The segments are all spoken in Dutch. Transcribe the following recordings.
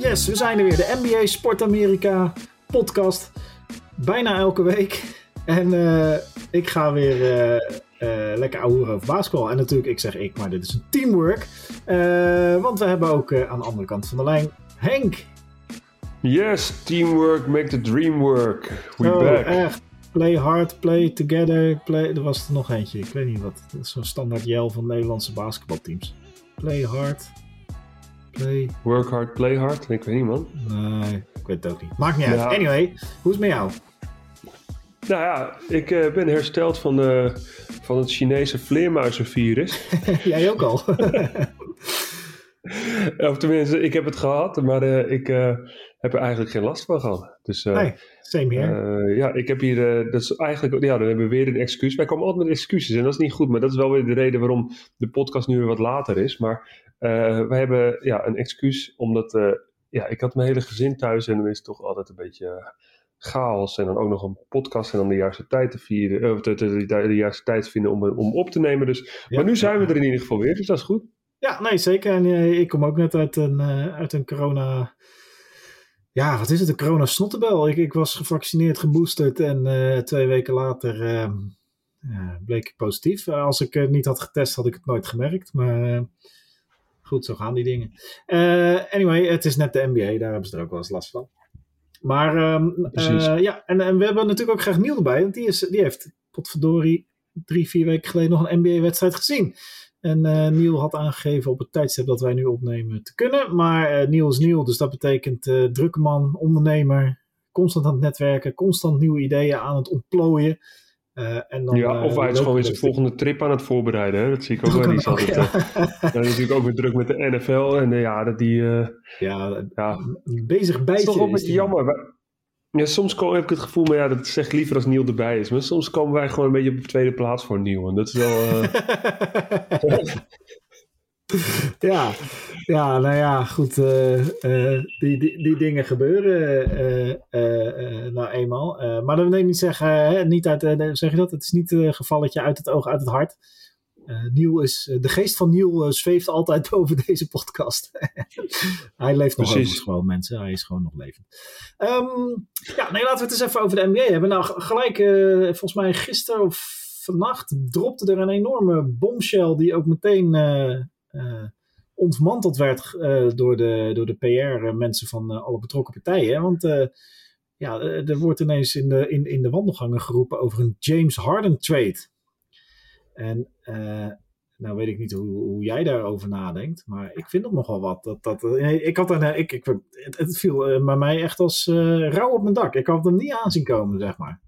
Yes, we zijn er weer. De NBA Sport Amerika podcast. Bijna elke week. En uh, ik ga weer uh, uh, lekker ouwen over basketbal. En natuurlijk, ik zeg ik, maar dit is een teamwork. want we hebben ook aan de andere kant van de lijn Henk. Yes, teamwork make the dream work. We oh, back. Echt. Play hard, play together. Play... Er was er nog eentje, ik weet niet wat. Dat is zo'n standaard jel van Nederlandse basketbalteams. Play hard, play... Work hard, play hard? Ik weet niet, man. Nee, ik weet het ook niet. Maakt niet uit. Anyway, hoe is het met jou? Nou ja, ik uh, ben hersteld van, de, van het Chinese vleermuizenvirus. Jij ook al? of tenminste, ik heb het gehad, maar uh, ik uh, heb er eigenlijk geen last van gehad. Dus, nee, same here. ja, ik heb hier, dat is eigenlijk, ja, dan hebben we weer een excuus. Wij komen altijd met excuses en dat is niet goed, maar dat is wel weer de reden waarom de podcast nu weer wat later is. Maar we hebben ja, een excuus, omdat ja, ik had mijn hele gezin thuis en dan is het toch altijd een beetje chaos. En dan ook nog een podcast en dan de juiste tijd te vieren, of de, de, de, juiste tijd vinden om, om op te nemen. Dus, maar nu zijn we er in ieder geval weer, dus dat is goed. Ja, nee, zeker. En ik kom ook net uit een, uit een corona ja, wat is het? Een corona-snottenbel. Ik, ik was gevaccineerd, geboosterd en uh, twee weken later uh, bleek ik positief. als ik het niet had getest, had ik het nooit gemerkt. Maar goed, zo gaan die dingen. Anyway, het is net de NBA, daar hebben ze er ook wel eens last van. Maar um, uh, ja, en, en, we hebben natuurlijk ook graag Niel erbij, want die, is, die heeft potverdorie drie, vier weken geleden nog een NBA-wedstrijd gezien. En uh, Niel had aangegeven op het tijdstip dat wij nu opnemen te kunnen. Maar uh, Niel is Niel, dus dat betekent uh, drukke man, ondernemer, constant aan het netwerken, constant nieuwe ideeën aan het ontplooien. Uh, en dan, ja, of hij is gewoon weer zijn volgende trip aan het voorbereiden. Hè? Dat zie ik ook wel niet altijd. Ja. Uh, natuurlijk ook weer druk met de NFL. En uh, ja, dat die... ja, ja, bezig bij. Het is toch een beetje jammer. Ja, soms heb ik het gevoel, maar ja, dat zeg ik liever als Niel erbij is. Maar soms komen wij gewoon een beetje op de tweede plaats voor Niel. En dat is wel... ja, ja, nou ja, goed. Uh, uh, die, die, die dingen gebeuren nou eenmaal. maar dat wil niet zeggen, hè, niet uit, zeg je dat? Het is niet een gevalletje uit het oog, uit het hart. Niel is, de geest van Niel zweeft altijd boven deze podcast. hij leeft nog Precies. gewoon, mensen. Hij is gewoon nog levend. Um, ja, nee, laten we het eens even over de NBA hebben. Nou, gelijk, volgens mij gisteren of vannacht dropte er een enorme bombshell die ook meteen uh, ontmanteld werd uh, door de, door de PR-mensen van alle betrokken partijen. Want ja, er wordt ineens in de, in, in de wandelgangen geroepen over een James Harden trade. En nou weet ik niet hoe, hoe jij daarover nadenkt, maar ik vind het nogal wat. Dat, dat, ik had een, ik, ik, het, viel bij mij echt als rauw op mijn dak. Ik had hem niet aanzien komen, zeg maar.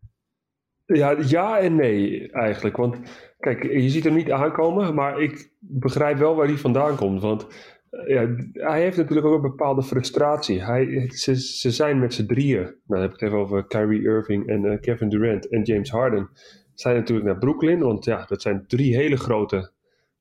Ja, ja en nee eigenlijk. Want kijk, je ziet hem niet aankomen, maar ik begrijp wel waar hij vandaan komt. Want eh, ja, hij heeft natuurlijk ook een bepaalde frustratie. Hij, ze, zijn met z'n drieën, dan heb ik het even over Kyrie Irving en uh, Kevin Durant en James Harden, zijn natuurlijk naar Brooklyn. Want ja, dat zijn drie hele grote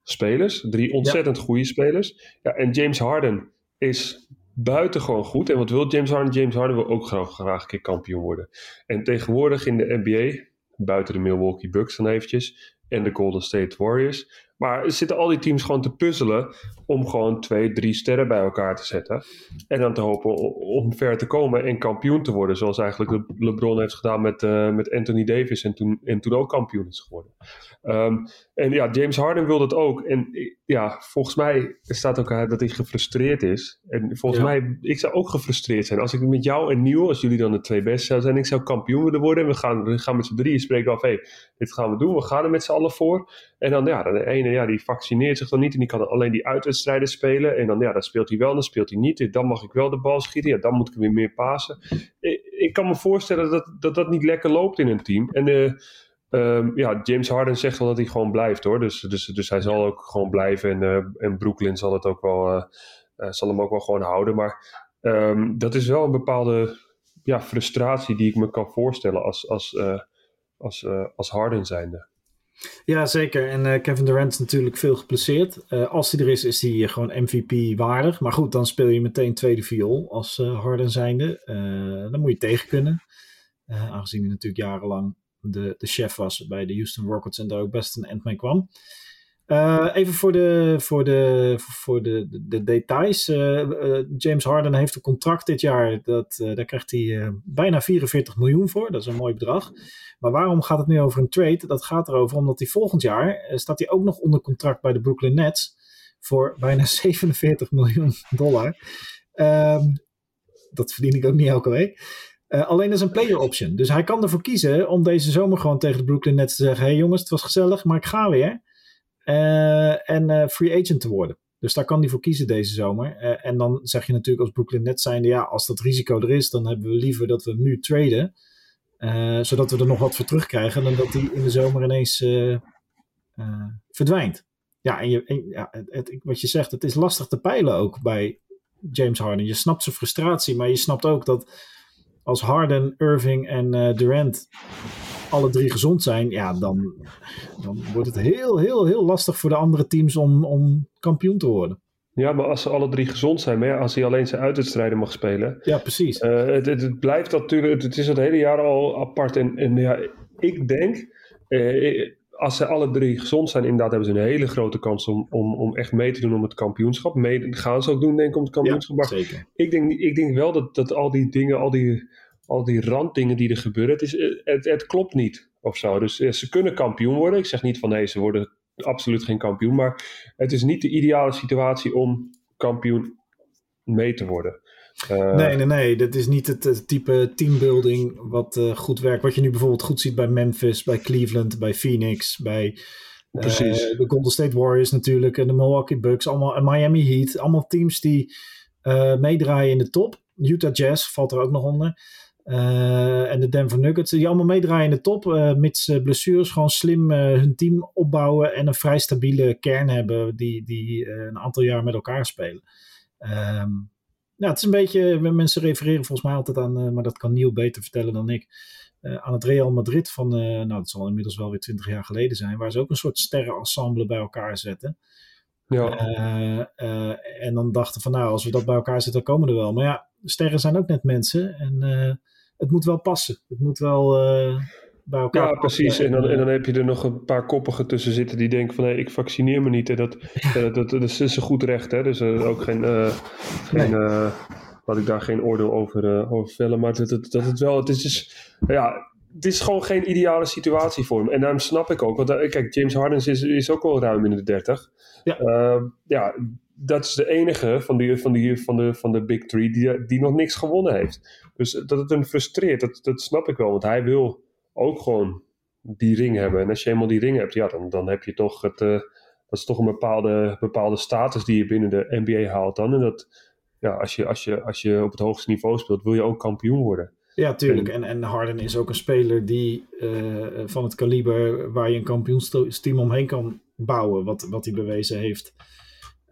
spelers. Drie ontzettend goede spelers. Ja, en James Harden is buitengewoon goed. En wat wil James Harden? James Harden wil ook graag, graag een keer kampioen worden. En tegenwoordig in de NBA buiten de Milwaukee Bucks dan eventjes. En de Golden State Warriors. Maar er zitten al die teams gewoon te puzzelen om gewoon twee, drie sterren bij elkaar te zetten. En dan te hopen om ver te komen en kampioen te worden. Zoals eigenlijk LeBron heeft gedaan met, uh, met Anthony Davis en toen, en toen ook kampioen is geworden. Um, en ja, James Harden wil dat ook. En ja, volgens mij staat ook dat hij gefrustreerd is. En volgens mij, ik zou ook gefrustreerd zijn. Als ik met jou en Nieuw, als jullie dan de twee beste zouden zijn, ik zou kampioen willen worden. En we gaan, we gaan met z'n drieën spreken af, hé, hey, dit gaan we doen. We gaan er met z'n allen voor. En dan, ja, de ene, ja, die vaccineert zich dan niet en die kan alleen die uitwedstrijden spelen. En dan, ja, dan speelt hij wel, dan speelt hij niet. Dan mag ik wel de bal schieten. Ja, dan moet ik weer meer pasen. Ik, ik kan me voorstellen dat, dat dat niet lekker loopt in een team. En Um, ja, James Harden zegt wel dat hij gewoon blijft hoor. Dus, dus, dus hij zal ook gewoon blijven. En, uh, en Brooklyn zal het ook wel, uh, uh, zal hem ook wel gewoon houden. Maar um, dat is wel een bepaalde ja, frustratie die ik me kan voorstellen als, als, als, als Harden zijnde. Ja, zeker. En Kevin Durant is natuurlijk veel geplaceerd. als hij er is, is hij gewoon MVP waardig. Maar goed, dan speel je meteen tweede viool als Harden zijnde. dan moet je tegen kunnen. aangezien hij natuurlijk jarenlang de, de chef was bij de Houston Rockets en daar ook best een end mee kwam. Uh, even voor de, voor de, voor de, de, de details. Uh, uh, James Harden heeft een contract dit jaar. Dat, daar krijgt hij bijna 44 miljoen voor. Dat is een mooi bedrag. Maar waarom gaat het nu over een trade? Dat gaat erover omdat hij volgend jaar staat hij ook nog onder contract bij de Brooklyn Nets. Voor bijna 47 miljoen dollar. Um, dat verdien ik ook niet elke week. Alleen is een player option. Dus hij kan ervoor kiezen om deze zomer gewoon tegen de Brooklyn Nets te zeggen: hey jongens, het was gezellig, maar ik ga weer. Uh, en uh, free agent te worden. Dus daar kan hij voor kiezen deze zomer. en dan zeg je natuurlijk als Brooklyn Nets zijnde: ja, als dat risico er is, dan hebben we liever dat we hem nu traden. zodat we er nog wat voor terugkrijgen dan dat hij in de zomer ineens verdwijnt. Ja, en, je, en ja, het, wat je zegt, het is lastig te peilen ook bij James Harden. Je snapt zijn frustratie, maar je snapt ook dat als Harden, Irving en Durant alle drie gezond zijn, ja, dan, dan wordt het heel, heel, heel lastig voor de andere teams om, om kampioen te worden. Ja, maar als ze alle drie gezond zijn, maar als hij alleen zijn uitwedstrijden mag spelen. Ja, precies. Uh, het, het, blijft natuurlijk, het is het hele jaar al apart. En, en ja, ik denk, uh, als ze alle drie gezond zijn, inderdaad hebben ze een hele grote kans om, om, om echt mee te doen om het kampioenschap. Mee gaan ze ook doen, denk ik, om het kampioenschap. Ja, zeker. Ik denk, ik denk wel dat, dat al die dingen, al die, al die randdingen die er gebeuren, het, is, het, het klopt niet of zo. Dus eh, ze kunnen kampioen worden. Ik zeg niet van nee, ze worden absoluut geen kampioen. Maar het is niet de ideale situatie om kampioen mee te worden. Uh, nee, nee, nee. Dat is niet het, type teambuilding wat uh, goed werkt. Wat je nu bijvoorbeeld goed ziet bij Memphis, bij Cleveland, bij Phoenix, bij uh, de Golden State Warriors natuurlijk en de Milwaukee Bucks, allemaal, en Miami Heat. Allemaal teams die meedraaien in de top. Utah Jazz valt er ook nog onder. En de Denver Nuggets, die allemaal meedraaien in de top, mits blessures, gewoon slim hun team opbouwen en een vrij stabiele kern hebben die, die een aantal jaar met elkaar spelen. Um, ja, het is een beetje, mensen refereren volgens mij altijd aan, maar dat kan Neil beter vertellen dan ik, uh, aan het Real Madrid van, uh, nou dat zal inmiddels wel weer twintig jaar geleden zijn, waar ze ook een soort sterrenensemble bij elkaar zetten. Ja. en dan dachten van nou, als we dat bij elkaar zetten, dan komen er wel. Maar ja, sterren zijn ook net mensen en het moet wel passen. Het moet wel bij elkaar. Ja, precies. En dan, en dan heb je er nog een paar koppigen tussen zitten die denken van hé, ik vaccineer me niet. En dat, dat, dat, dat, is een goed recht. Hè? Dus uh, ook geen, uh, geen laat ik daar geen oordeel over, over vellen. Maar dat, dat, dat het wel, het is dus, ja, het is gewoon geen ideale situatie voor hem. En daarom snap ik ook, want kijk, James Harden is, is ook wel ruim in de 30. Ja. ja, dat is de enige van, die, van, die, van, de, van de Big Three die, die nog niks gewonnen heeft. Dus dat het hem frustreert, dat, dat snap ik wel. Want hij wil ook gewoon die ring hebben. En als je eenmaal die ring hebt, ja, dan, dan heb je toch het. Uh, dat is toch een bepaalde, bepaalde status die je binnen de NBA haalt dan. En dat, ja, als je, als, je, als je op het hoogste niveau speelt, wil je ook kampioen worden. Ja, tuurlijk. En, en Harden is ook een speler die uh, van het kaliber waar je een kampioensteam omheen kan bouwen, wat, wat hij bewezen heeft.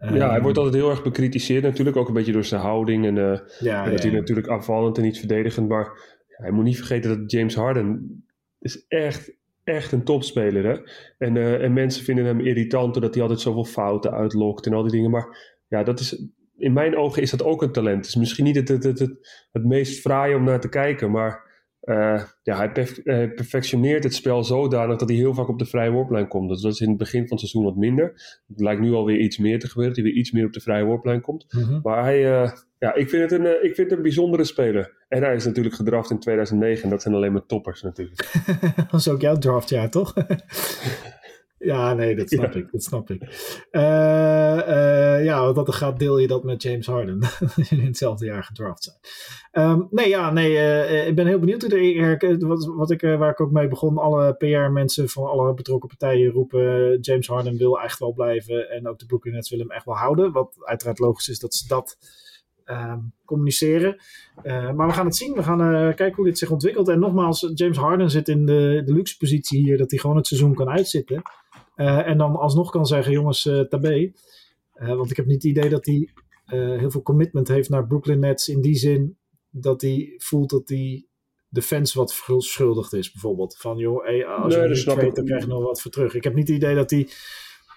Ja, hij wordt altijd heel erg bekritiseerd natuurlijk, ook een beetje door zijn houding en, uh, ja, en dat hij natuurlijk aanvallend en niet verdedigend, maar hij moet niet vergeten dat James Harden is echt, echt een topspeler. Hè? En, uh, en mensen vinden hem irritant doordat hij altijd zoveel fouten uitlokt en al die dingen. Maar ja, dat is, in mijn ogen is dat ook een talent. Het is misschien niet het, het, het, het, het meest fraaie om naar te kijken, maar uh, ja, hij uh, perfectioneert het spel zodanig dat hij heel vaak op de vrije worplijn komt. Dus dat is in het begin van het seizoen wat minder. Het lijkt nu alweer iets meer te gebeuren, dat hij weer iets meer op de vrije worplijn komt. Mm -hmm. Maar hij, uh, ja, ik vind, het een, ik vind het een bijzondere speler. En hij is natuurlijk gedraft in 2009 en dat zijn alleen maar toppers natuurlijk. dat is ook jouw draftjaar, toch? Ja, nee, dat snap ik. Dat snap ik. Uh, uh, ja, want dat gaat deel je dat met James Harden. in hetzelfde jaar gedraft zijn. Um, nee, ja, nee. Uh, ik ben heel benieuwd. Wat, wat ik, waar ik ook mee begon. Alle PR-mensen van alle betrokken partijen roepen. James Harden wil echt wel blijven. En ook de Brooklyn Nets willen hem echt wel houden. Wat uiteraard logisch is dat ze dat um, communiceren. maar we gaan het zien. We gaan kijken hoe dit zich ontwikkelt. En nogmaals, James Harden zit in de, de luxe positie hier. Dat hij gewoon het seizoen kan uitzitten. Uh, en dan alsnog kan zeggen, jongens, uh, tabé. Uh, want ik heb niet het idee dat hij heel veel commitment heeft naar Brooklyn Nets. In die zin dat hij voelt dat hij de fans wat verschuldigd is, bijvoorbeeld. Van, joh, hey, als nee, je niet trade, dan krijg je nog wat voor terug. Ik heb niet het idee dat hij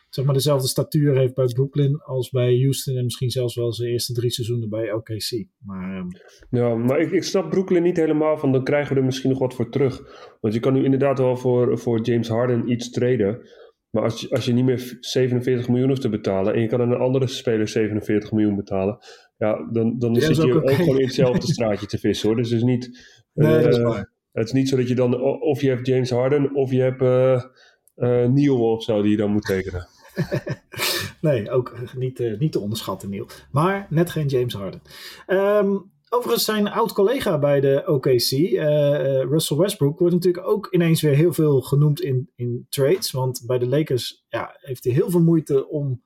zeg maar, dezelfde statuur heeft bij Brooklyn als bij Houston. En misschien zelfs wel zijn eerste drie seizoenen bij OKC. Maar, um... Ja, maar ik, ik snap Brooklyn niet helemaal van, dan krijgen we er misschien nog wat voor terug. Want je kan nu inderdaad wel voor, voor James Harden iets traden. Maar als je, als je niet meer 47 miljoen hoeft te betalen en je kan aan een andere speler 47 miljoen betalen, ja, dan, dan zit je ook, gewoon in hetzelfde straatje te vissen hoor. Dus het is niet. Nee, dat is waar. Het is niet zo dat je dan, of je hebt James Harden of je hebt uh, Neil of zo die je dan moet tekenen. nee, ook niet, uh, niet te onderschatten, Neil. Maar net geen James Harden. Um, overigens, zijn oud-collega bij de OKC, uh, Russell Westbrook, wordt natuurlijk ook ineens weer heel veel genoemd in, in trades. Want bij de Lakers ja, heeft hij heel veel moeite om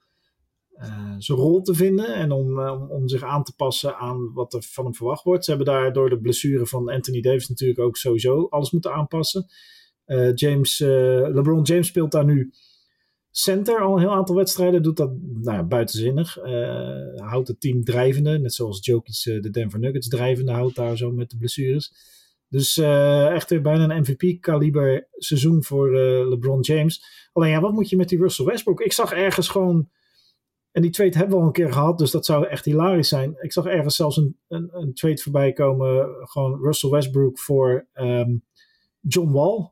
uh, zijn rol te vinden en om, om, zich aan te passen aan wat er van hem verwacht wordt. Ze hebben daar door de blessure van Anthony Davis natuurlijk ook sowieso alles moeten aanpassen. James, LeBron James speelt daar nu center al een heel aantal wedstrijden. Doet dat nou, buitenzinnig. Uh, houdt het team drijvende. Net zoals Jokic uh, de Denver Nuggets drijvende houdt daar zo met de blessures. Dus uh, echt weer bijna een MVP-kaliber seizoen voor LeBron James. Alleen ja, wat moet je met die Russell Westbrook? Ik zag ergens gewoon... En die trade hebben we al een keer gehad, dus dat zou echt hilarisch zijn. Ik zag ergens zelfs een, een, een trade voorbij komen. Gewoon Russell Westbrook voor um, John Wall.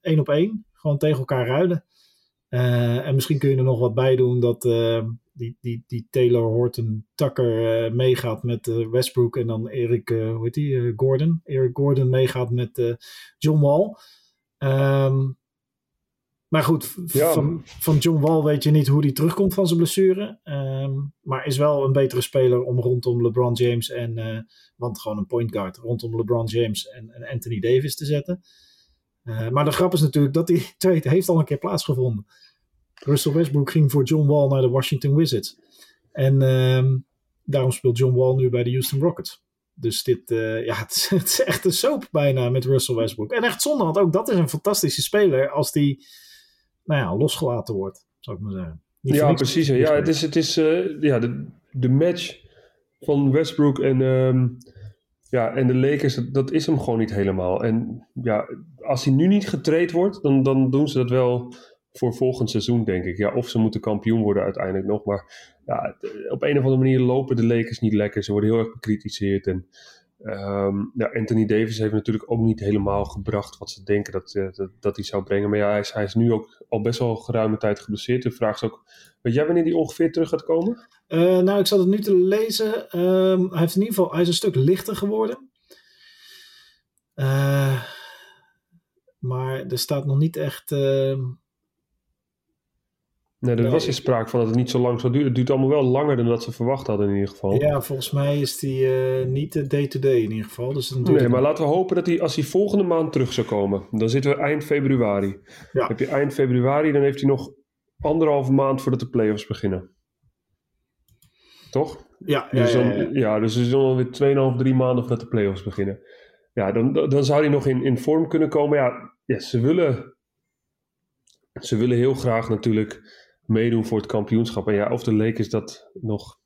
één op één. Gewoon tegen elkaar ruilen. Uh, en misschien kun je er nog wat bij doen dat uh, die, die, die Taylor Horton Tucker uh, meegaat met Westbrook en dan Eric, hoe heet die, Gordon. Eric Gordon meegaat met John Wall. Um, maar goed, ja. van, van John Wall weet je niet hoe hij terugkomt van zijn blessure. Um, maar is wel een betere speler om rondom LeBron James en, want gewoon een point guard, rondom LeBron James en, en Anthony Davis te zetten. Uh, maar de grap is natuurlijk dat die trade heeft al een keer plaatsgevonden. Russell Westbrook ging voor John Wall naar de Washington Wizards. En uh, daarom speelt John Wall nu bij de Houston Rockets. Dus dit, uh, ja, het is, het is, echt een soap bijna met Russell Westbrook. En echt zonde, want ook dat is een fantastische speler als die, nou ja, losgelaten wordt, zou ik maar zeggen. Niet ja, precies. Ja, het is, het is uh, ja, de, de match van Westbrook en, um, ja, en de Lakers, dat, is hem gewoon niet helemaal. En ja, als hij nu niet getraind wordt, dan, dan doen ze dat wel voor volgend seizoen, denk ik. Ja, of ze moeten kampioen worden uiteindelijk nog. Maar ja, op een of andere manier lopen de Lakers niet lekker. Ze worden heel erg bekritiseerd. En ja, Anthony Davis heeft natuurlijk ook niet helemaal gebracht wat ze denken dat, uh, dat, hij zou brengen. Maar ja, hij is, nu ook al best wel geruime tijd geblesseerd. De vraag is ook, weet jij wanneer hij ongeveer terug gaat komen? Uh, nou, ik zat het nu te lezen. Um, hij, heeft in ieder geval, is een stuk lichter geworden. Uh, maar er staat nog niet echt ehm, Nee, er was in sprake van dat het niet zo lang zou duren. Het duurt allemaal wel langer dan dat ze verwacht hadden in ieder geval. Ja, volgens mij is die uh, niet day-to-day in ieder geval. Dus nee, maar laten we hopen dat hij als hij volgende maand terug zou komen. Dan zitten we eind februari. Ja. heb je eind februari, dan heeft hij nog anderhalve maand voordat de playoffs beginnen. Toch? Ja, dus ja, dan, ja, ja. dus is dan weer 2,5, 3 maanden voordat de playoffs beginnen. Ja, dan, dan zou hij nog in, in vorm kunnen komen. Ja, ja, ze willen... Ze willen heel graag natuurlijk meedoen voor het kampioenschap. En ja, of de Lakers dat nog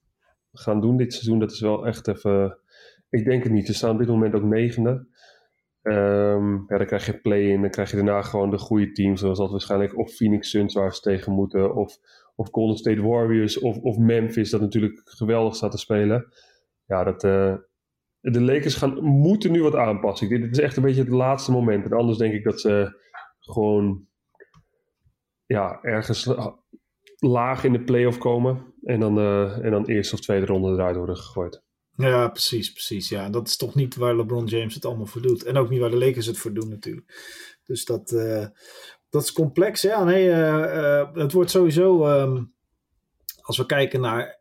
gaan doen dit seizoen, dat is wel echt even... Ik denk het niet. Ze staan op dit moment ook negende. Um, ja, dan krijg je play-in, dan krijg je daarna gewoon de goede teams, zoals dat waarschijnlijk of Phoenix Suns waar ze tegen moeten, of, of Golden State Warriors, of, of Memphis, dat natuurlijk geweldig staat te spelen. Ja, dat, uh, de Lakers gaan, moeten nu wat aanpassen. Dit is echt een beetje het laatste moment. En anders denk ik dat ze gewoon ja, ergens laag in de playoff komen. En dan, uh, en dan eerste of tweede ronde eruit worden gegooid. Ja, precies, precies. Ja, dat is toch niet waar LeBron James het allemaal voor doet. En ook niet waar de Lakers het voor doen natuurlijk. Dus dat, uh, dat is complex. Ja, nee, uh, het wordt sowieso... Um, als we kijken naar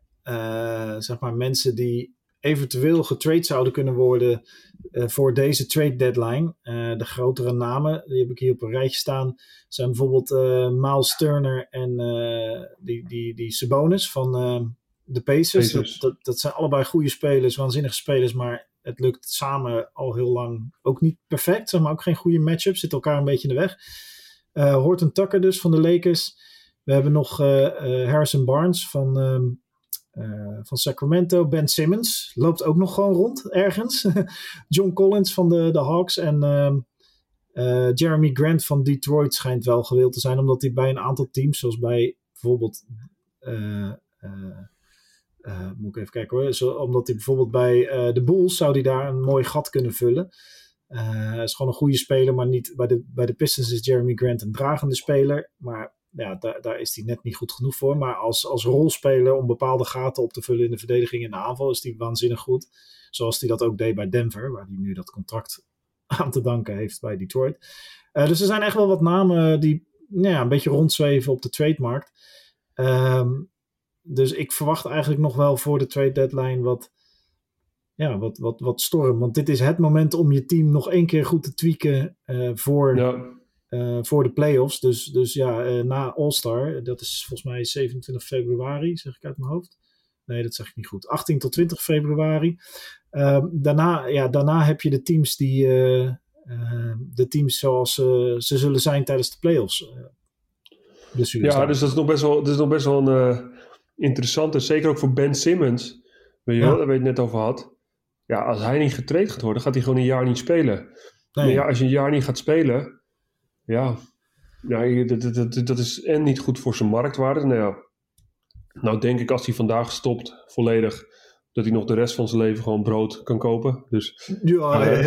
zeg maar mensen die eventueel getrade zouden kunnen worden uh, voor deze trade deadline. Uh, de grotere namen, die heb ik hier op een rijtje staan, zijn bijvoorbeeld uh, Miles Turner en die, die, die Sabonis van de Pacers. Dat, dat, dat, zijn allebei goede spelers, waanzinnige spelers, maar het lukt samen al heel lang ook niet perfect. Zeg maar ook geen goede matchup, zit elkaar een beetje in de weg. Horton Tucker dus van de Lakers. We hebben nog Harrison Barnes van um, uh, van Sacramento. Ben Simmons loopt ook nog gewoon rond ergens. John Collins van de, de Hawks en uh, uh, Jeremy Grant van Detroit schijnt wel gewild te zijn, omdat hij bij een aantal teams, zoals bij bijvoorbeeld. moet ik even kijken hoor. Zo, omdat hij bijvoorbeeld bij de Bulls zou hij daar een mooi gat kunnen vullen. hij is gewoon een goede speler, maar niet bij de, bij de Pistons is Jeremy Grant een dragende speler. Maar ja, daar, is hij net niet goed genoeg voor. Maar als, als rolspeler om bepaalde gaten op te vullen in de verdediging en de aanval is hij waanzinnig goed. Zoals hij dat ook deed bij Denver, waar hij nu dat contract aan te danken heeft bij Detroit. dus er zijn echt wel wat namen die nou ja, een beetje rondzweven op de trademarkt. Um, dus ik verwacht eigenlijk nog wel voor de trade deadline wat, ja, wat, wat, wat storm. Want dit is het moment om je team nog één keer goed te tweaken uh, voor. Uh, voor de playoffs. Dus, dus ja, uh, na All-Star, dat is volgens mij 27 februari, zeg ik uit mijn hoofd. Nee, dat zeg ik niet goed. 18 tot 20 februari. Ehm, daarna, ja, daarna heb je de teams die. de teams zoals ze zullen zijn tijdens de playoffs. Dus ja, dus dat is nog best wel, dat is nog best wel een interessant is, zeker ook voor Ben Simmons, weet je wel, daar weet het net over had. Ja, als hij niet getraind gaat worden, gaat hij gewoon een jaar niet spelen. Nee. Maar ja, als je een jaar niet gaat spelen, ja, ja dat, dat, dat is en niet goed voor zijn marktwaarde. Nou ja, nou denk ik als hij vandaag stopt volledig, dat hij nog de rest van zijn leven gewoon brood kan kopen. Dus, ja, uh,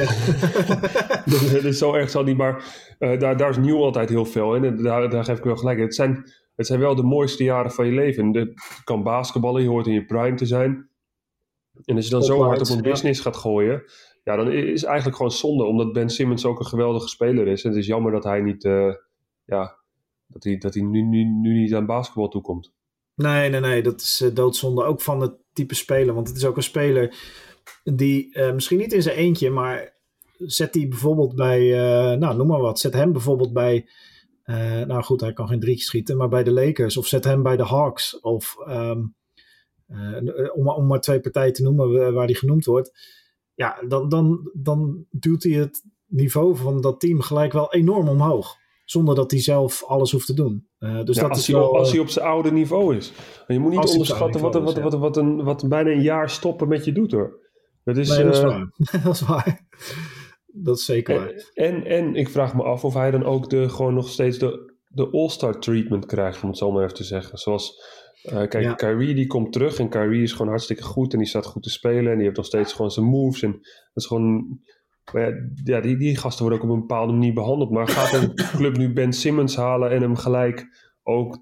ja, dus zo erg zal niet, maar uh, daar, daar is nieuw altijd heel veel in. En daar, daar geef ik wel gelijk. Het zijn het zijn wel de mooiste jaren van je leven. Je kan basketballen, je hoort in je prime te zijn. En als je dan zo hard op een business gaat gooien, ja, dan is eigenlijk gewoon zonde, omdat Ben Simmons ook een geweldige speler is. En het is jammer dat hij niet, uh, ja, dat hij, dat hij nu, nu, nu niet aan basketbal toekomt. Nee, nee, nee, dat is uh, doodzonde ook van het type speler. Want het is ook een speler die uh, misschien niet in zijn eentje, maar zet die bijvoorbeeld bij, nou noem maar wat, zet hem bijvoorbeeld bij nou goed, hij kan geen drie schieten, maar bij de Lakers of zet hem bij de Hawks. Of um, om, om maar twee partijen te noemen waar hij genoemd wordt. Ja, dan, dan, dan duwt hij het niveau van dat team gelijk wel enorm omhoog. Zonder dat hij zelf alles hoeft te doen. Uh, dus ja, dat als, is hij, wel, als hij op zijn oude niveau is. Je moet niet onderschatten wat, wat, wat, wat, een, wat bijna een jaar stoppen met je doet hoor. Dat is, nee, dat is waar. dat is waar dat is zeker waar. En, en, ik vraag me af of hij dan ook de, gewoon nog steeds de, de All-Star treatment krijgt, om het zo maar even te zeggen. Zoals, uh, kijk, ja. Kyrie die komt terug en Kyrie is gewoon hartstikke goed en die staat goed te spelen en die heeft nog steeds gewoon zijn moves. En dat is gewoon, ja, ja, die, die gasten worden ook op een bepaalde manier behandeld. Maar gaat een club nu Ben Simmons halen en hem gelijk ook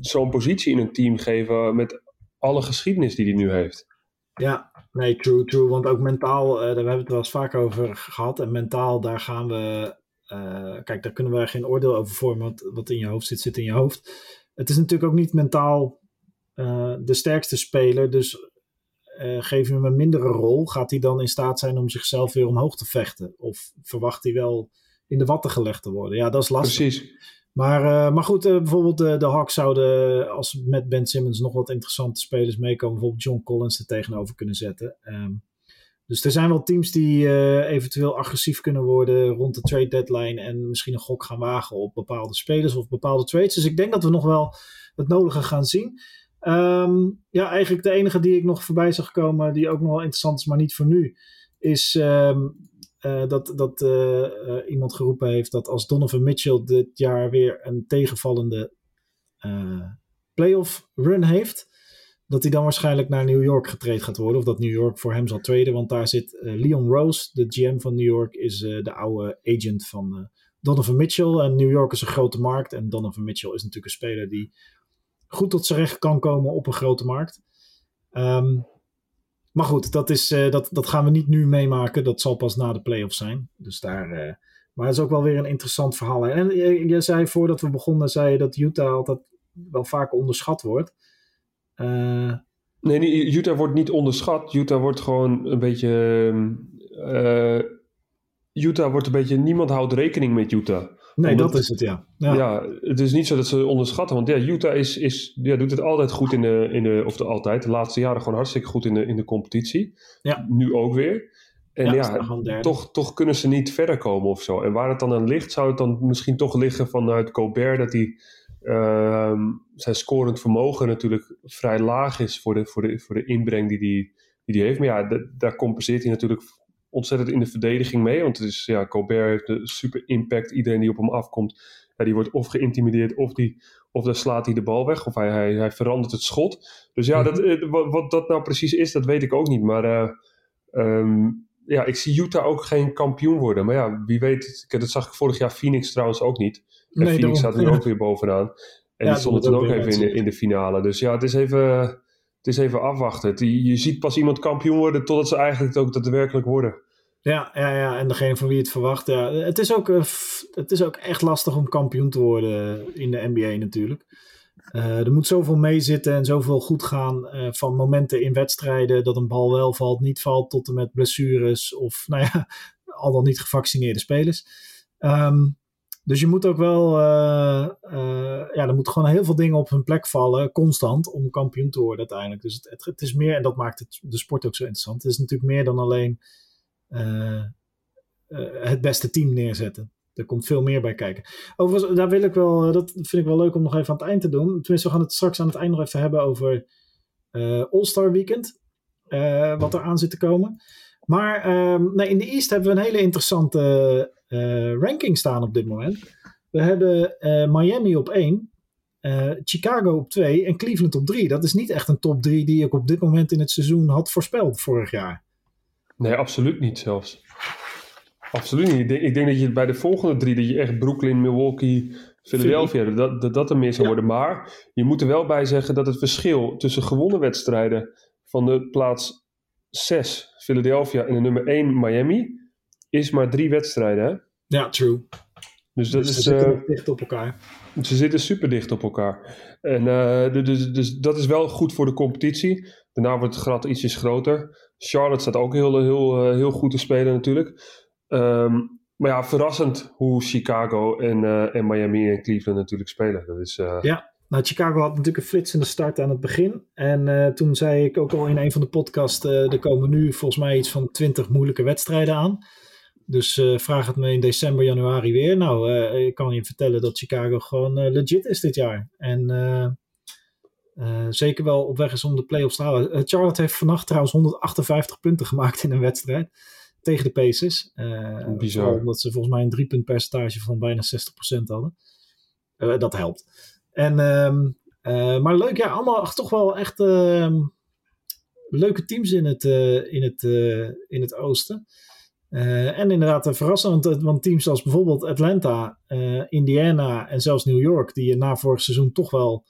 zo'n positie in een team geven met alle geschiedenis die hij nu heeft? Ja, Nee, true, true. Want ook mentaal, uh, daar hebben we het wel eens vaak over gehad. En mentaal, daar gaan we. Uh, kijk, daar kunnen we geen oordeel over vormen. Want wat in je hoofd zit, zit in je hoofd. Het is natuurlijk ook niet mentaal uh, de sterkste speler. Dus geef je hem een mindere rol. Gaat hij dan in staat zijn om zichzelf weer omhoog te vechten? Of verwacht hij wel in de watten gelegd te worden? Ja, dat is lastig. Precies. Maar, uh, maar goed, uh, bijvoorbeeld de, de Hawks zouden als met Ben Simmons nog wat interessante spelers meekomen. Bijvoorbeeld John Collins er tegenover kunnen zetten. Um, dus er zijn wel teams die uh, eventueel agressief kunnen worden rond de trade deadline. En misschien een gok gaan wagen op bepaalde spelers of bepaalde trades. Dus ik denk dat we nog wel het nodige gaan zien. Um, ja, eigenlijk de enige die ik nog voorbij zag komen, die ook nog wel interessant is, maar niet voor nu, is um, uh, dat, dat uh, uh, iemand geroepen heeft dat als Donovan Mitchell dit jaar weer een tegenvallende playoff run heeft, dat hij dan waarschijnlijk naar New York getraind gaat worden. Of dat New York voor hem zal traden, want daar zit Leon Rose, de GM van New York, is de oude agent van Donovan Mitchell. En New York is een grote markt en Donovan Mitchell is natuurlijk een speler die goed tot zijn recht kan komen op een grote markt. Um, maar goed, dat, is, uh, dat, dat gaan we niet nu meemaken. Dat zal pas na de playoffs zijn. Dus daar, uh, maar het is ook wel weer een interessant verhaal. En je, je, zei voordat we begonnen, zei je dat Utah altijd wel vaak onderschat wordt. Nee, nee, Utah wordt niet onderschat. Utah wordt gewoon een beetje. Utah wordt een beetje. Niemand houdt rekening met Utah. Nee, dat is het, ja. ja. ja. het is niet zo dat ze onderschatten. Want ja, Utah is, is, ja, doet het altijd goed in de, in de... Of de, altijd, de laatste jaren gewoon hartstikke goed in de, in de competitie. Ja. Nu ook weer. En ja, ja toch, toch kunnen ze niet verder komen of zo. En waar het dan aan ligt, zou het dan misschien toch liggen vanuit Colbert... dat hij uh, zijn scorend vermogen natuurlijk vrij laag is... voor de, voor de, voor de inbreng die hij die, die heeft. Maar ja, daar compenseert hij natuurlijk ontzettend in de verdediging mee. Want het is, ja, Colbert heeft een super impact. Iedereen die op hem afkomt, ja, die wordt of geïntimideerd of, die, of dan slaat hij de bal weg. Of hij, hij, hij verandert het schot. Dus ja, dat, mhm. eh, wat, wat, dat nou precies is, dat weet ik ook niet. Maar uh, um, ja, ik zie Utah ook geen kampioen worden. Maar ja, wie weet, dat zag ik vorig jaar Phoenix trouwens ook niet. En nee, Phoenix staat nu ook weer bovenaan. En die stond dan ook even in de, in de finale. Dus ja, het is even, is even afwachten. je, ziet pas iemand kampioen worden totdat ze eigenlijk ook daadwerkelijk worden. Ja, ja, ja, en degene van wie het verwacht. Ja. Het, is ook, het is ook echt lastig om kampioen te worden in de NBA natuurlijk. Uh, er moet zoveel meezitten en zoveel goed gaan uh, van momenten in wedstrijden dat een bal wel valt, niet valt, tot en met blessures of nou ja, al dan niet gevaccineerde spelers. Um, dus je moet ook wel, uh, ja, er moeten gewoon heel veel dingen op hun plek vallen, constant, om kampioen te worden uiteindelijk. Dus het, het, is meer, en dat maakt het, de sport ook zo interessant. Het is natuurlijk meer dan alleen het beste team neerzetten. Er komt veel meer bij kijken. Overigens, daar wil ik wel, eh, dat vind ik wel leuk om nog even aan het eind te doen. Tenminste, we gaan het straks aan het eind nog even hebben over All-Star Weekend. Wat er aan zit te komen. Maar um, nee, in de East hebben we een hele interessante ranking staan op dit moment. We hebben Miami op 1, Chicago op 2 en Cleveland op 3. Dat is niet echt een top 3 die ik op dit moment in het seizoen had voorspeld vorig jaar. Nee, absoluut niet zelfs. Absoluut niet. Ik denk, ik denk, dat je bij de volgende drie, dat je echt Brooklyn, Milwaukee, Philadelphia, dat, dat, dat er meer zou worden. Maar je moet er wel bij zeggen dat het verschil tussen gewonnen wedstrijden van de plaats 6, Philadelphia, en de nummer 1, Miami, is maar drie wedstrijden. Hè? Ja, true. Dus dat dus is. Ze zitten uh, dicht op elkaar. Ze zitten super dicht op elkaar. En dus, dus dat is wel goed voor de competitie. Daarna wordt het gat ietsjes groter. Charlotte staat ook heel, heel, uh, heel goed te spelen natuurlijk. Um, maar ja, verrassend hoe Chicago en, uh, en Miami en Cleveland natuurlijk spelen. Dat is, uh... Ja, nou, Chicago had natuurlijk een flitsende start aan het begin. En uh, toen zei ik ook al in een van de podcasts: er komen nu volgens mij iets van 20 moeilijke wedstrijden aan. Dus vraag het me in december, januari weer. Nou, ik kan je vertellen dat Chicago gewoon legit is dit jaar. En zeker wel op weg is om de playoffs te halen. Charlotte heeft vannacht trouwens 158 punten gemaakt in een wedstrijd tegen de Pacers. Bizar. Omdat ze volgens mij een driepunt percentage van bijna 60% hadden. Dat helpt. En, um, uh, maar leuk, ja, allemaal toch wel echt ehm, leuke teams in het, in het, in het oosten. En inderdaad verrassend, want, want, teams als bijvoorbeeld Atlanta, Indiana en zelfs New York, die je na vorig seizoen toch wel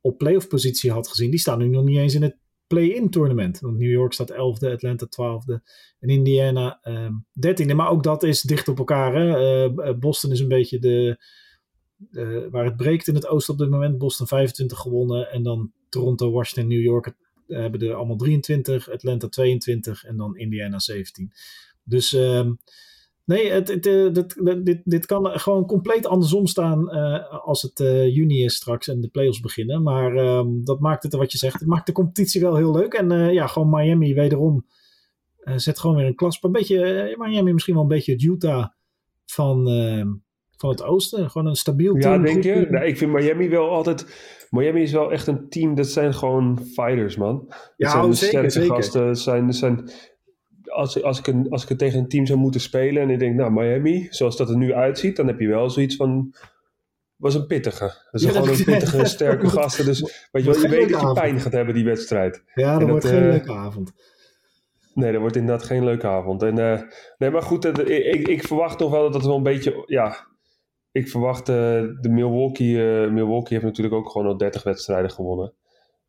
op playoff positie had gezien, die staan nu nog niet eens in het play-in tournament. Want New York staat 11e, Atlanta 12e en Indiana um, ehm, 13e. Maar ook dat is dicht op elkaar. Hè? Boston is een beetje de, waar het breekt in het oosten op dit moment. Boston 25 gewonnen en dan Toronto, Washington, New York hebben er allemaal 23, Atlanta 22 en dan Indiana 17. Dus um, Nee, het, het, eh, dit, dit kan gewoon compleet andersom staan uh, als het uh, juni is straks en de playoffs beginnen. Maar um, dat maakt het, wat je zegt, het maakt de competitie wel heel leuk. En uh, ja, gewoon Miami wederom zet gewoon weer een klas. Een beetje, Miami misschien wel een beetje het Utah van, ehm, van het oosten. Gewoon een stabiel team. Ja, denk je? Ik vind Miami wel altijd... Miami is wel echt een team, dat zijn gewoon fighters, man. Dat ja, zijn oh, zeker, zeker. gasten. Zijn, zijn, als, als, ik een, als ik het tegen een team zou moeten spelen en ik denk, nou, Miami, zoals dat er nu uitziet, dan heb je wel zoiets van. Was een pittige. Dat is ja, gewoon een pittige, sterke gasten. Dus weet je, wel, je weet dat je pijn gaat hebben, die wedstrijd. Ja, dat wordt geen uh, leuke avond. Nee, dat wordt inderdaad geen leuke avond. En, uh, nee, maar goed, uh, ik, ik, verwacht nog wel dat het wel een beetje. Ja, ik verwacht de Milwaukee. Milwaukee heeft natuurlijk ook gewoon al 30 wedstrijden gewonnen.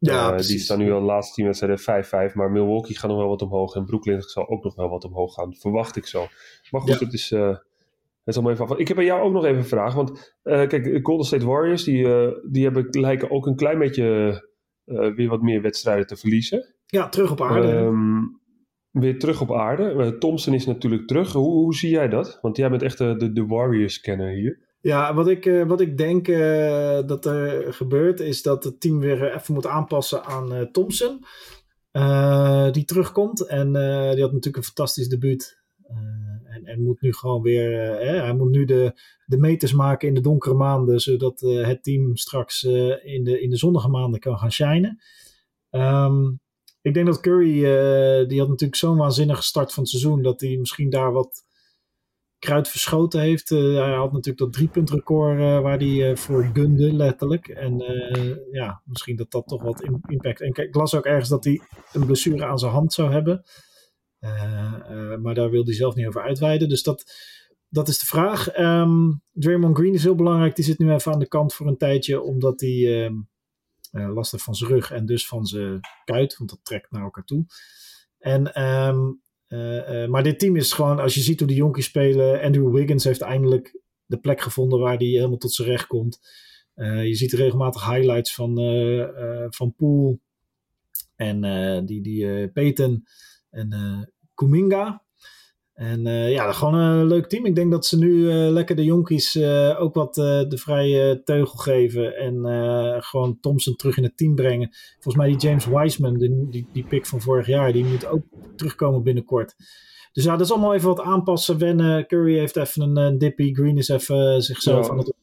Ja, uh, die staan nu al de laatste tien wedstrijden 5-5. Maar Milwaukee gaat nog wel wat omhoog. En Brooklyn zal ook nog wel wat omhoog gaan. Verwacht ik zo. Maar goed, het is... Uh, het is allemaal even af. Ik heb bij jou ook nog even een vraag. Want uh, kijk, Golden State Warriors... die, die hebben, lijken ook een klein beetje... weer wat meer wedstrijden te verliezen. Ja, terug op aarde. Um, weer terug op aarde. Thompson is natuurlijk terug. Hoe, hoe zie jij dat? Want jij bent echt de, de Warriors-kenner hier. Ja, wat ik, uh, wat ik denk uh, dat er gebeurt, is dat het team weer even moet aanpassen aan Thompson. die terugkomt. En die had natuurlijk een fantastisch debuut. en, moet nu gewoon weer. hij moet nu de, de meters maken in de donkere maanden. Zodat het team straks in, de, in de zonnige maanden kan gaan shinen. Um, ik denk dat Curry. die had natuurlijk zo'n waanzinnige start van het seizoen. Dat hij misschien daar wat kruid verschoten heeft. Uh, hij had natuurlijk dat driepuntrecord uh, waar hij uh, voor gunde, letterlijk. En ja, misschien dat dat toch wat impact. En ik las ook ergens dat hij een blessure aan zijn hand zou hebben. maar daar wil hij zelf niet over uitweiden. Dus dat, dat is de vraag. Um, Draymond Green is heel belangrijk. Die zit nu even aan de kant voor een tijdje, omdat hij uh, last heeft van zijn rug en dus van zijn kuit, want dat trekt naar elkaar toe. En, um, uh, uh, maar dit team is gewoon, als je ziet hoe de jonkies spelen, Andrew Wiggins heeft eindelijk de plek gevonden waar hij helemaal tot zijn recht komt. je ziet regelmatig highlights van, van Poole en die, die Peyton en Kuminga. En uh, ja, gewoon een leuk team. Ik denk dat ze nu uh, lekker de jonkies uh, ook wat de vrije teugel geven. En gewoon Thompson terug in het team brengen. Volgens mij die James Wiseman, die, die, die pick van vorig jaar, die moet ook terugkomen binnenkort. Dus ja, dat is allemaal even wat aanpassen, wennen. Curry heeft even een, een dippy. Green is even zichzelf ja. aan het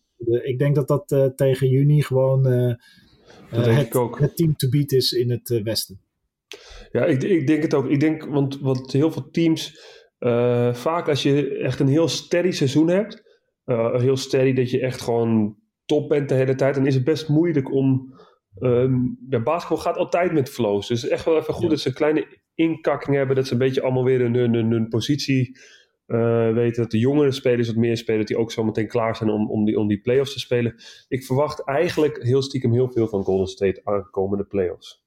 Ik denk dat dat tegen juni gewoon het, het, team to beat is in het westen. Ja, ik, ik denk het ook. Ik denk, want, want heel veel teams uh, vaak als je echt een heel steady seizoen hebt, uh, heel steady dat je echt gewoon top bent de hele tijd, dan is het best moeilijk om. Um, ja, basketbal gaat altijd met flows. Dus het is echt wel even goed ja. dat ze een kleine inkakking hebben, dat ze een beetje allemaal weer hun, hun, hun positie uh, weten. Dat de jongere spelers wat meer spelen, dat die ook zo meteen klaar zijn om, om, die, om die playoffs te spelen. Ik verwacht eigenlijk heel stiekem heel veel van Golden State aankomende playoffs.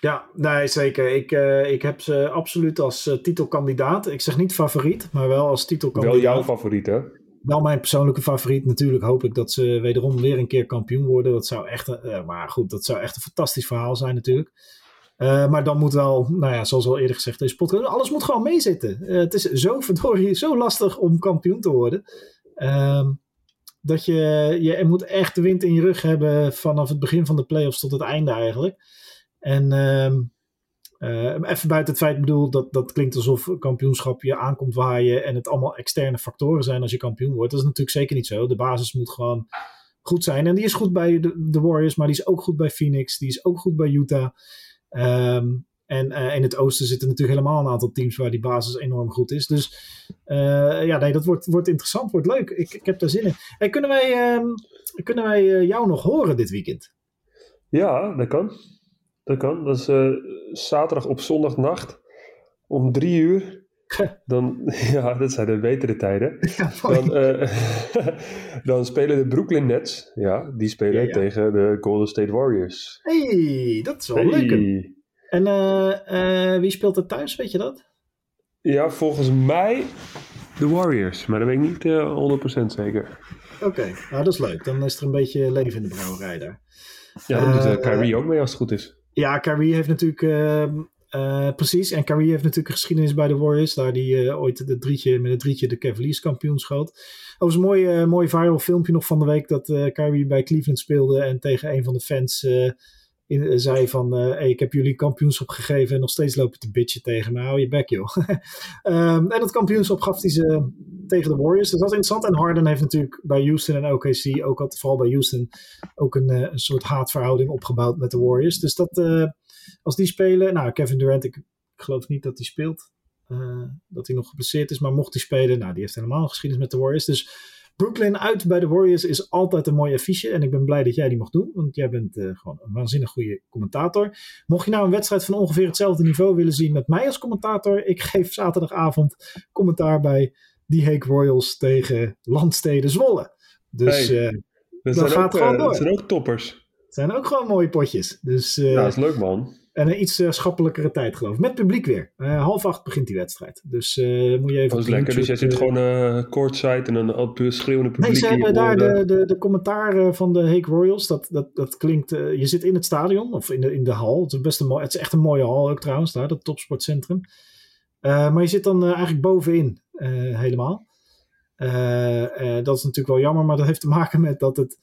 Ja, nee, zeker. Ik, uh, ik heb ze absoluut als uh, titelkandidaat. Ik zeg niet favoriet, maar wel als titelkandidaat. Wel jouw favoriet, hè? Wel mijn persoonlijke favoriet. Natuurlijk hoop ik dat ze wederom weer een keer kampioen worden. Dat zou echt, uh, maar goed, dat zou echt een fantastisch verhaal zijn natuurlijk. maar dan moet wel, nou ja, zoals al eerder gezegd, deze podcast, alles moet gewoon meezitten. het is zo verdorie, zo lastig om kampioen te worden. Ehm, dat je, je moet echt de wind in je rug hebben vanaf het begin van de playoffs tot het einde eigenlijk. En uh, even buiten het feit, bedoel, dat, dat klinkt alsof kampioenschap je aankomt waaien en het allemaal externe factoren zijn als je kampioen wordt. Dat is natuurlijk zeker niet zo. De basis moet gewoon goed zijn. En die is goed bij de, Warriors, maar die is ook goed bij Phoenix. Die is ook goed bij Utah. Um, en uh, in het oosten zitten natuurlijk helemaal een aantal teams waar die basis enorm goed is. Dus uh, ja, nee, dat wordt, wordt interessant, wordt leuk. Ik, ik heb daar zin in. Hey, kunnen wij, kunnen wij jou nog horen dit weekend? Ja, dat kan. Dat kan. Dat is uh, zaterdag op zondagnacht om drie uur. Dan, ja, dat zijn de betere tijden. Ja, dan, uh, dan spelen de Brooklyn Nets, ja, die spelen ja, ja. tegen de Golden State Warriors. hey, dat is wel hey. leuk. En uh, wie speelt er thuis, weet je dat? Ja, volgens mij de Warriors, maar dat weet ik niet 100% zeker. Oké, okay. nou dat is leuk. Dan is er een beetje leven in de brouwerij daar. Ja, dan doet Kyrie ook mee als het goed is. Ja, Kyrie heeft natuurlijk. Uh, uh, precies. En Kyrie heeft natuurlijk een geschiedenis bij de Warriors. Daar die uh, ooit de drietje, met het drietje de Cavaliers kampioen schoot. Overigens een mooi, mooi viral filmpje nog van de week. Dat Kyrie bij Cleveland speelde. En tegen een van de fans in, zei van... Hey, ik heb jullie kampioenschap gegeven. En nog steeds lopen te bitchen tegen me. Hou je bek joh. um, en dat kampioenschap gaf hij ze tegen de Warriors. Dus dat is interessant. En Harden heeft natuurlijk bij Houston en OKC, ook altijd, vooral bij Houston, ook een, een soort haatverhouding opgebouwd met de Warriors. Dus dat, als die spelen, nou Kevin Durant, ik, geloof niet dat hij speelt, dat hij nog geblesseerd is, maar mocht hij spelen, nou die heeft helemaal geschiedenis met de Warriors. Dus Brooklyn uit bij de Warriors is altijd een mooi affiche. En ik ben blij dat jij die mag doen. Want jij bent uh, gewoon een waanzinnig goede commentator. Mocht je nou een wedstrijd van ongeveer hetzelfde niveau willen zien met mij als commentator. Ik geef zaterdagavond commentaar bij die Heek Royals tegen Landsteden Zwolle. Dus hey, uh, dat gaat ook, gewoon door. Dat zijn ook toppers. Het zijn ook gewoon mooie potjes. Dus, uh, ja, dat is leuk man. En een iets uh, schappelijkere tijd geloof ik. Met publiek weer. Uh, half acht begint die wedstrijd. Dus uh, moet je even... Dat is lekker. dus jij zit gewoon uh, courtside en dan op schreeuwende publiek. Nee, ze hebben daar de, de, de commentaar van de Hake Royals. Dat, dat, dat klinkt... je zit in het stadion of in de, in de hal. Het is, best een mooi, het is echt een mooie hal ook trouwens daar. Dat topsportcentrum. maar je zit dan eigenlijk bovenin helemaal. dat is natuurlijk wel jammer. Maar dat heeft te maken met dat het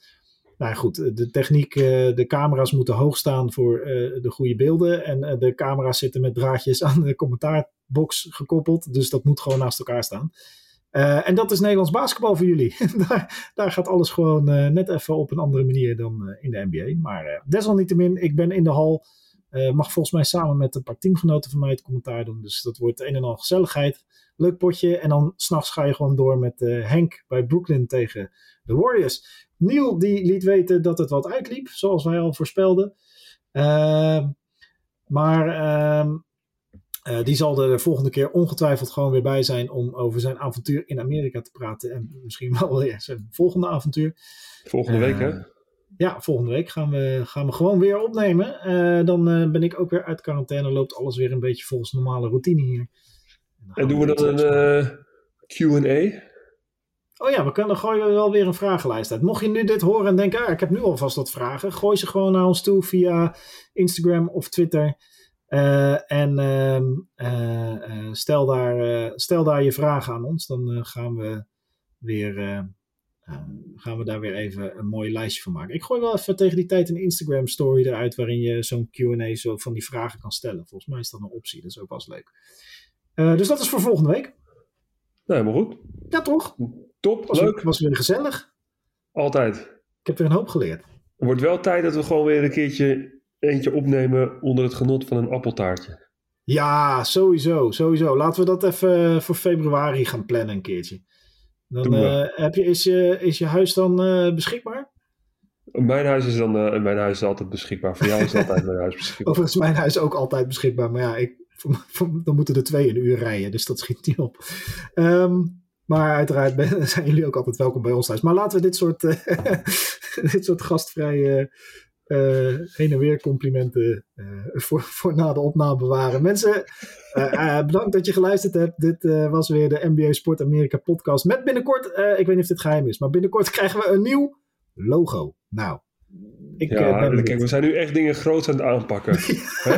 nou goed, de techniek, de camera's moeten hoog staan voor de goede beelden. En de camera's zitten met draadjes aan de commentaarbox gekoppeld. Dus dat moet gewoon naast elkaar staan. En dat is Nederlands basketbal voor jullie. daar, daar, gaat alles gewoon net even op een andere manier dan in de NBA. Maar desalniettemin, ik ben in de hal. Mag volgens mij samen met een paar teamgenoten van mij het commentaar doen. Dus dat wordt een en al gezelligheid. Leuk potje. En dan s'nachts ga je gewoon door met Henk bij Brooklyn tegen de Warriors. Neil die liet weten dat het wat uitliep, zoals wij al voorspelden. Uh, maar uh, die zal er de volgende keer ongetwijfeld gewoon weer bij zijn om over zijn avontuur in Amerika te praten. En misschien wel weer zijn volgende avontuur. Volgende week, hè? Ja, volgende week gaan we, gaan we gewoon weer opnemen. dan ben ik ook weer uit quarantaine. Loopt alles weer een beetje volgens normale routine hier. En, en doen we dan een QA? Oh ja, we kunnen gooien wel weer een vragenlijst uit. Mocht je nu dit horen en denken, ah, ik heb nu alvast wat vragen, gooi ze gewoon naar ons toe via Instagram of Twitter. Uh, en uh, stel, daar, stel daar je vragen aan ons. Dan gaan, we weer, gaan we daar weer even een mooi lijstje van maken. Ik gooi wel even tegen die tijd een Instagram story eruit waarin je zo'n QA zo van die vragen kan stellen. Volgens mij is dat een optie, dat is ook wel eens leuk. dus dat is voor volgende week. Nou, helemaal goed. Ja, toch? Top, was leuk. was weer gezellig. Altijd. Ik heb weer een hoop geleerd. Het wordt wel tijd dat we gewoon weer een keertje eentje opnemen onder het genot van een appeltaartje. Ja, sowieso, sowieso. Laten we dat even voor februari gaan plannen een keertje. Dan uh, heb je, is, je, is je huis dan uh, beschikbaar? Mijn huis is dan uh, mijn huis is altijd beschikbaar. Voor jou is altijd mijn huis beschikbaar. Overigens mijn huis ook altijd beschikbaar. Maar ja, ik, dan moeten er twee een uur rijden. Dus dat schiet niet op. Um, maar uiteraard zijn jullie ook altijd welkom bij ons thuis. Maar laten we dit soort, dit soort gastvrije heen en weer complimenten uh, voor, voor na de opname bewaren. Mensen, bedankt dat je geluisterd hebt. Dit was weer de NBA Sport Amerika podcast. Met binnenkort, ik weet niet of dit geheim is, maar binnenkort krijgen we een nieuw logo. Nou, ik, ja, kijk, we zijn nu echt dingen groot aan het aanpakken. ja,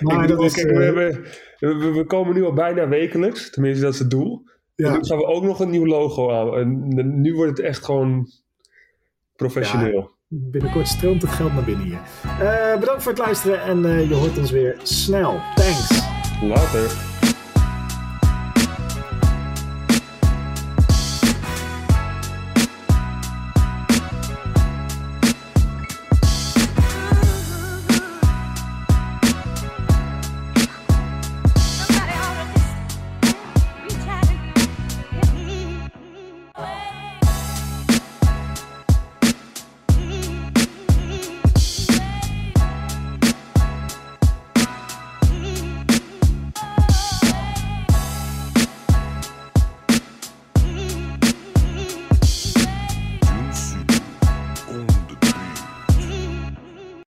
maar dat is, kijk, we, hebben, we, we, komen nu al bijna wekelijks, tenminste dat is het doel. Ja. En nu gaan we ook nog een nieuw logo aan. En nu wordt het echt gewoon professioneel. Binnenkort stroomt het geld naar binnen hier. Uh, bedankt voor het luisteren en uh, je hoort ons weer snel. Thanks. Later.